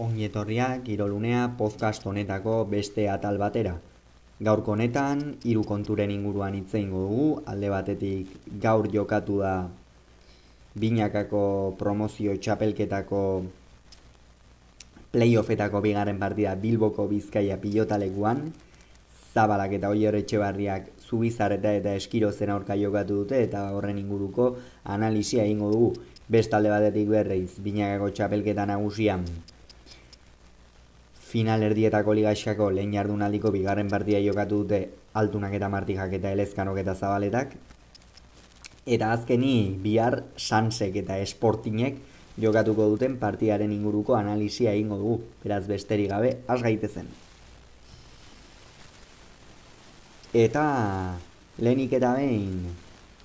Ongietorria, Kirolunea, podcast honetako beste atal batera. Gaurko honetan, hiru konturen inguruan hitz egingo dugu, alde batetik gaur jokatu da binakako promozio txapelketako playoffetako bigarren partida Bilboko Bizkaia pilotalekuan, Zabalak eta Oier Etxebarriak Zubizarreta eta Eskirozen aurka jokatu dute eta horren inguruko analisia egingo dugu. Bestalde batetik berreiz, binakako txapelketa nagusian final erdietako ligaxkako lehen jardunaldiko bigarren partida jokatu dute altunak eta martijak eta elezkanok eta zabaletak. Eta azkeni bihar sansek eta esportinek jokatuko duten partidaren inguruko analisia egingo dugu. Beraz besterik gabe, has gaitezen. Eta lehenik eta behin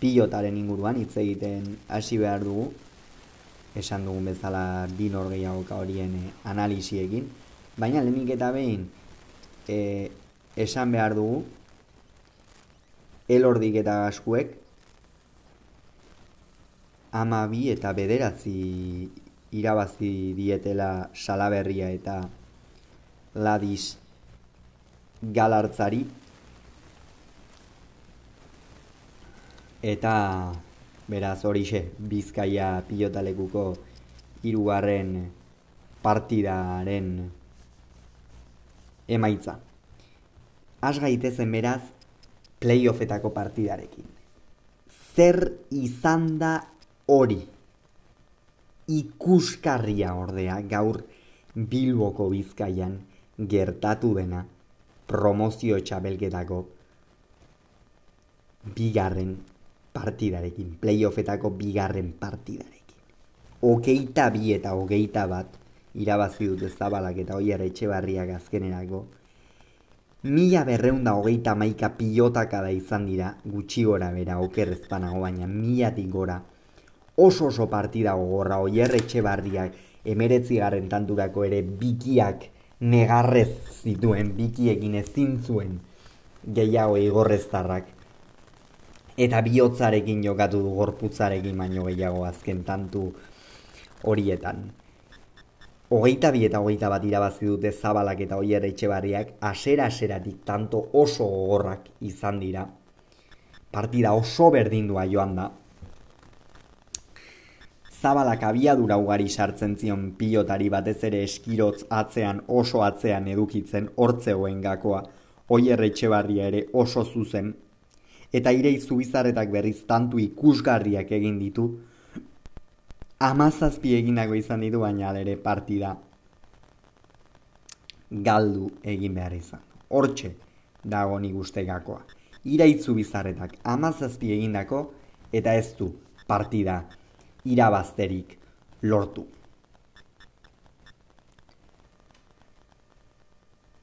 pilotaren inguruan hitz egiten hasi behar dugu. Esan dugun bezala bi norgeiagoka horien analisiekin. Baina lehenik eta behin e, esan behar dugu elordik eta gaskuek ama bi eta bederatzi irabazi dietela salaberria eta ladis galartzari. Eta beraz horixe bizkaia pilotalekuko hirugarren partidaren emaitza. Az gaitezen beraz playoffetako partidarekin. Zer izan da hori? Ikuskarria ordea gaur Bilboko Bizkaian gertatu dena promozio txabelketako bigarren partidarekin, playoffetako bigarren partidarekin. Ogeita bi eta ogeita bat irabazi dute zabalak eta oier etxe barriak azkenerako. Mila berreunda hogeita maika pilotaka da izan dira, gutxi gora bera, okerrezpanago baina, milatik gora. Oso oso partida gogorra, oier etxe barriak, emeretzi garren tanturako ere bikiak negarrez zituen, bikiekin ezin zuen gehiago igorreztarrak. Eta bihotzarekin jokatu du gorputzarekin baino gehiago azken tantu horietan. Hogeita bi eta hogeita bat irabazi dute zabalak eta oier etxebarriak asera-aseratik tanto oso gogorrak izan dira. Partida oso berdindua joan da. Zabalak abiadura ugari sartzen zion pilotari batez ere eskirotz atzean oso atzean edukitzen hortzegoen gakoa oier etxebarria ere oso zuzen. Eta irei zubizarretak berriz tantu ikusgarriak egin ditu, amazazpi egindago izan ditu baina ere partida galdu egin behar izan. Hortxe dago nik uste gakoa. Iraitzu bizarretak amazazpi egindako eta ez du partida irabazterik lortu.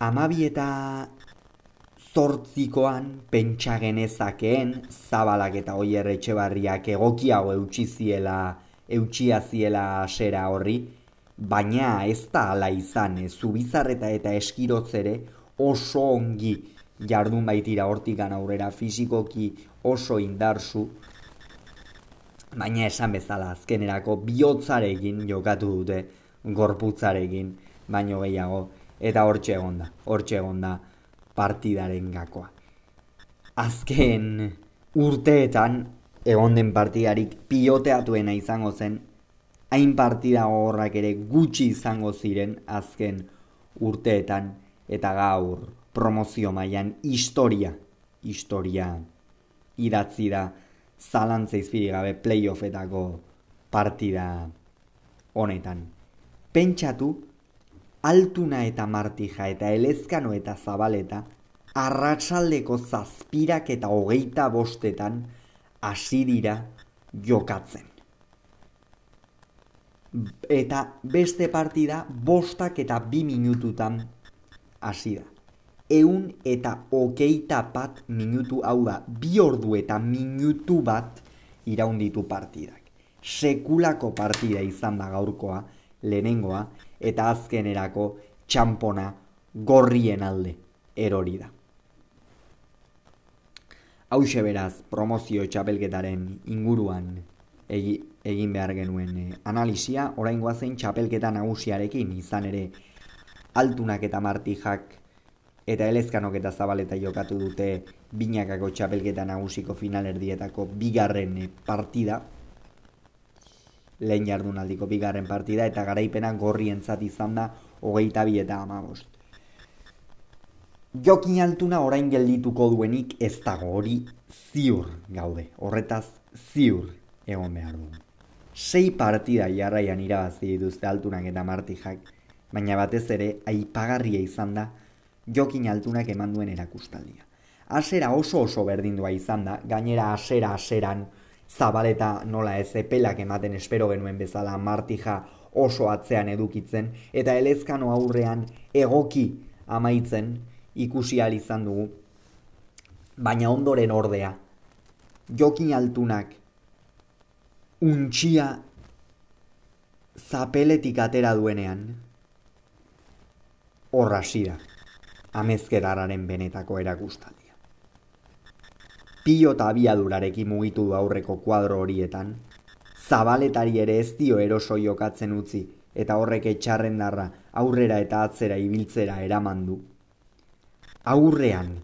Amabi eta zortzikoan pentsa genezakeen zabalak eta oier etxebarriak egokiago eutxiziela eutxia ziela asera horri, baina ez da ala izan, e, zubizarreta eta eskirotzere oso ongi jardun baitira hortikan aurrera fizikoki oso indarzu, baina esan bezala azkenerako bihotzarekin jokatu dute gorputzarekin, baino gehiago, eta hortxe egonda, hortxe egonda partidaren gakoa. Azken urteetan egon den partidarik piloteatuena izango zen, hain partida horrak ere gutxi izango ziren azken urteetan eta gaur promozio mailan historia, historia idatzi da zalantza izpiri gabe playoffetako partida honetan. Pentsatu, altuna eta martija eta elezkano eta zabaleta, arratsaldeko zazpirak eta hogeita bostetan, hasi dira jokatzen. Eta beste partida bostak eta bi minututan hasi da. Eun eta okeita bat minutu hau da, bi ordu eta minutu bat iraunditu partidak. Sekulako partida izan da gaurkoa, lehenengoa, eta azkenerako txampona gorrien alde erori da. Hauxe beraz promozio txapelketaren inguruan egin behar genuen e, analisia, orain guazen txapelketa nagusiarekin, izan ere altunak eta martijak eta elezkanok eta zabaleta jokatu dute binakako txapelketa nagusiko finalerdietako bigarren e, partida, lehen jardunaldiko bigarren partida, eta garaipena gorrientzat izan da hogeita bi eta amabost. Jokin altuna orain geldituko duenik ez dago hori ziur gaude, horretaz ziur egon behar du. Sei partida jarraian irabazi dituzte altunak eta martijak, baina batez ere aipagarria izan da jokin altunak eman duen erakustaldia. Asera oso oso berdindua izan da, gainera asera aseran zabaleta nola ez epelak ematen espero genuen bezala martija oso atzean edukitzen, eta elezkano aurrean egoki amaitzen ikusi izan dugu, baina ondoren ordea, jokin altunak untxia zapeletik atera duenean, horra zira, amezkedararen benetako erakustaldia. Pio eta abiadurarekin mugitu du aurreko kuadro horietan, zabaletari ere ez dio eroso jokatzen utzi, eta horrek etxarren darra aurrera eta atzera ibiltzera eraman du. Aurrean,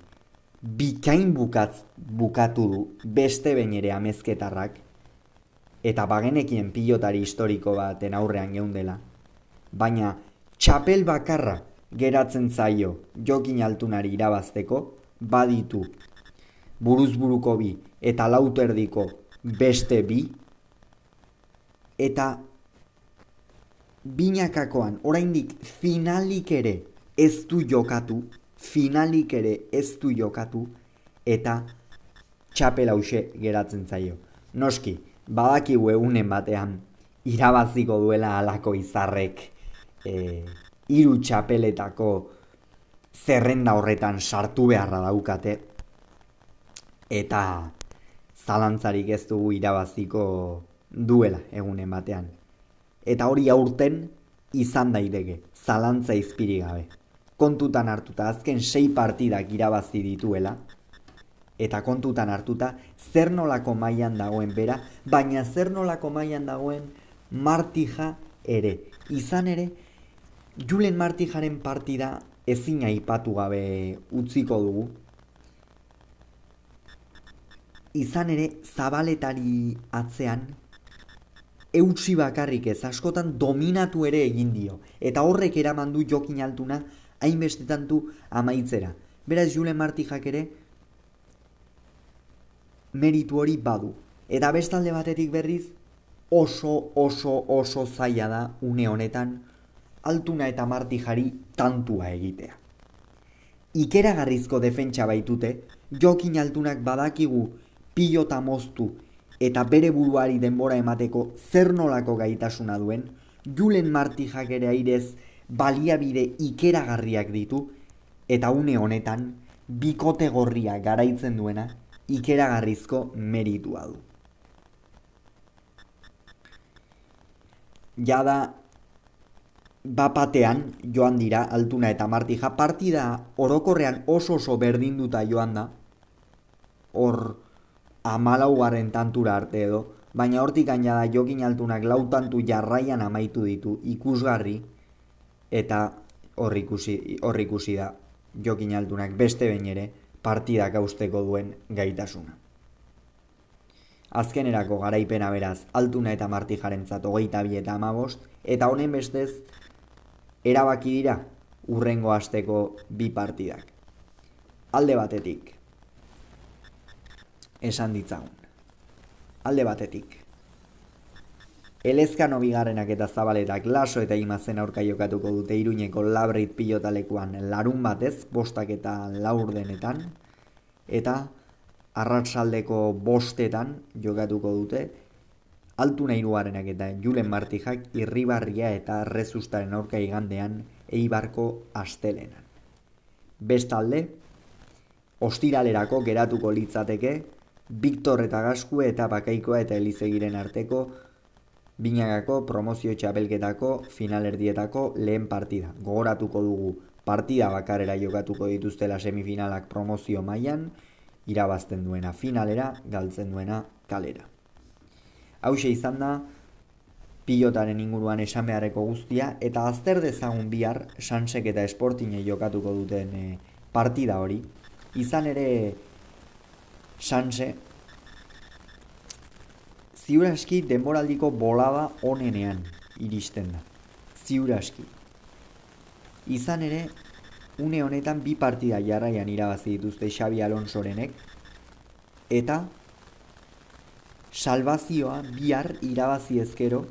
bikain bukatz, bukatu du beste behin ere amezketarrak, eta bagenekien pilotari historiko baten aurrean geundela. Baina txapel bakarra geratzen zaio jokin altunari irabazteko baditu buruzburuko bi eta lauto erdiko beste bi eta binakakoan oraindik finalik ere ez du jokatu finalik ere ez du jokatu eta txapel hause geratzen zaio. Noski, badaki egunen batean irabaziko duela alako izarrek e, iru txapeletako zerrenda horretan sartu beharra daukate eta zalantzarik ez dugu irabaziko duela egunen batean. Eta hori aurten izan daiteke, zalantza izpiri gabe. Kontutan hartuta azken sei partidak irabazi dituela, eta kontutan hartuta zer nolako mailan dagoen bera, baina zer nolako mailan dagoen martija ere. Izan ere, Julen martijaren partida ezin aipatu gabe utziko dugu. Izan ere, zabaletari atzean, eutsi bakarrik ez, askotan dominatu ere egin dio. Eta horrek eraman du jokin altuna, hainbestetan du amaitzera. Beraz, Julen martijak ere, meritu hori badu. Eta bestalde batetik berriz oso oso oso zaila da une honetan altuna eta martijari tantua egitea. Ikeragarrizko defentsa baitute, jokin altunak badakigu pilota moztu eta bere buruari denbora emateko zer nolako gaitasuna duen, Julen martijak ere airez baliabide ikeragarriak ditu, eta une honetan bikote gorria garaitzen duena ikeragarrizko meritua du. Jada bapatean joan dira altuna eta martija. Partida orokorrean oso oso berdinduta joan da. Hor amalaugarren tantura arte edo. Baina hortik gaina da jokin altunak lautantu jarraian amaitu ditu. Ikusgarri eta hor ikusi, ikusi da jokin altunak beste behin ere partida gauzteko duen gaitasuna. Azkenerako garaipena beraz, altuna eta martijaren zato hogeita bi eta amabost, eta honen bestez, erabaki dira urrengo asteko bi partidak. Alde batetik, esan ditzagun. Alde batetik, Elezkano bigarrenak eta zabaletak laso eta imazen aurka jokatuko dute iruñeko labrit pilotalekuan larun batez, bostak eta laurdenetan, eta arratsaldeko bostetan jokatuko dute, altu nahiruarenak eta julen martijak irribarria eta rezustaren aurka igandean eibarko astelenan. Bestalde, ostiralerako geratuko litzateke, Victor eta Gaskue eta Bakaikoa eta Elizegiren arteko Binagako promozio txapelketako finalerdietako lehen partida. Gogoratuko dugu partida bakarera jokatuko dituztela semifinalak promozio mailan irabazten duena finalera, galtzen duena kalera. Hauxe izan da, pilotaren inguruan esan beharreko guztia, eta azter dezagun bihar, sansek eta esportine jokatuko duten e, partida hori. Izan ere, sanse, ziuraski denboraldiko bolada onenean iristen da. Ziuraski. Izan ere, une honetan bi partida jarraian irabazi dituzte Xabi Alonsorenek, eta salvazioa bihar irabazi ezkero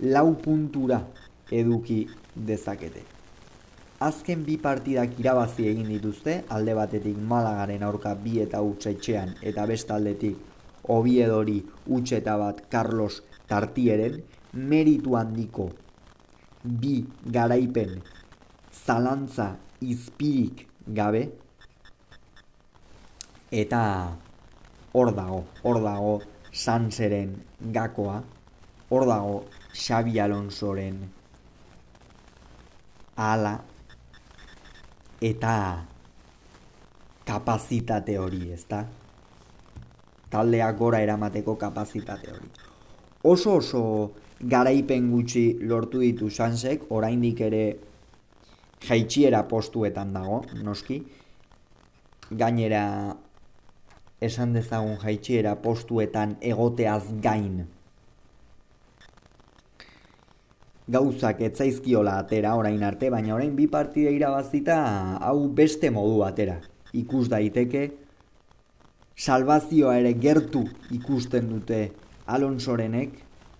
lau puntura eduki dezakete. Azken bi partidak irabazi egin dituzte, alde batetik Malagaren aurka bi eta utxetxean eta bestaldetik Obiedori utxeta bat Carlos Tartieren, meritu handiko bi garaipen zalantza izpirik gabe, eta hor dago, hor dago Sanseren gakoa, hor dago Xabi Alonsoren ala eta kapazitate hori, ezta? Taldea gora eramateko kapazitate hori. Oso oso garaipen gutxi lortu ditu Sansek, oraindik ere jaitxiera postuetan dago, noski. Gainera esan dezagun jaitxiera postuetan egoteaz gain gauzak etzaizkiola atera orain arte, baina orain bi partide irabazita hau beste modu atera. Ikus daiteke, salvazioa ere gertu ikusten dute Alonsorenek,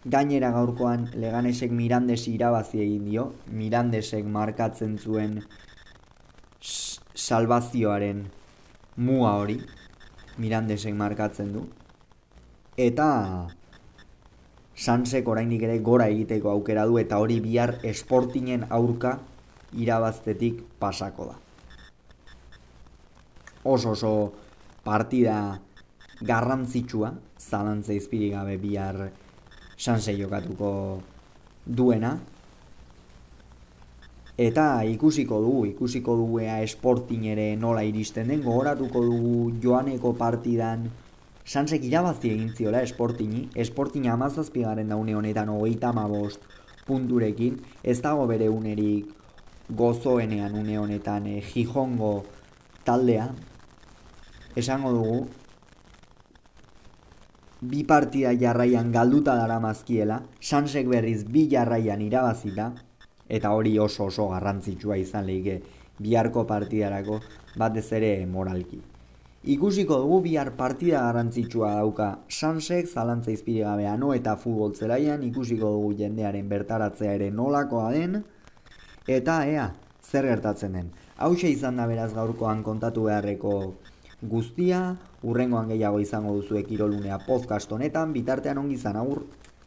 gainera gaurkoan leganesek Mirandesi irabazi egin dio, Mirandesek markatzen zuen salvazioaren mua hori, Mirandesek markatzen du, eta Sansek oraindik ere gora egiteko aukera du eta hori bihar esportinen aurka irabaztetik pasako da. Oso oso partida garrantzitsua, zalantza izpiri gabe bihar Sanse jokatuko duena. Eta ikusiko dugu, ikusiko dugu ea esportin ere nola iristen den, gogoratuko dugu joaneko partidan. Sansek irabazi egin ziola esportini, esportini amazazpigaren daune honetan hogeita amabost punturekin, ez dago bere unerik gozoenean une honetan e, jijongo taldea, esango dugu, bi partida jarraian galduta dara mazkiela, Sansek berriz bi jarraian irabazita, eta hori oso oso garrantzitsua izan lehike biharko partidarako batez ere moralki. Ikusiko dugu bihar partida garrantzitsua dauka Sansek, zalantza izpiregabea no eta futbol zelaian, ikusiko dugu jendearen bertaratzea ere nolakoa den, eta ea, zer gertatzen den. Hau izan da beraz gaurkoan kontatu beharreko guztia, urrengoan gehiago izango duzuek irolunea podcast honetan, bitartean ongi zan, agur!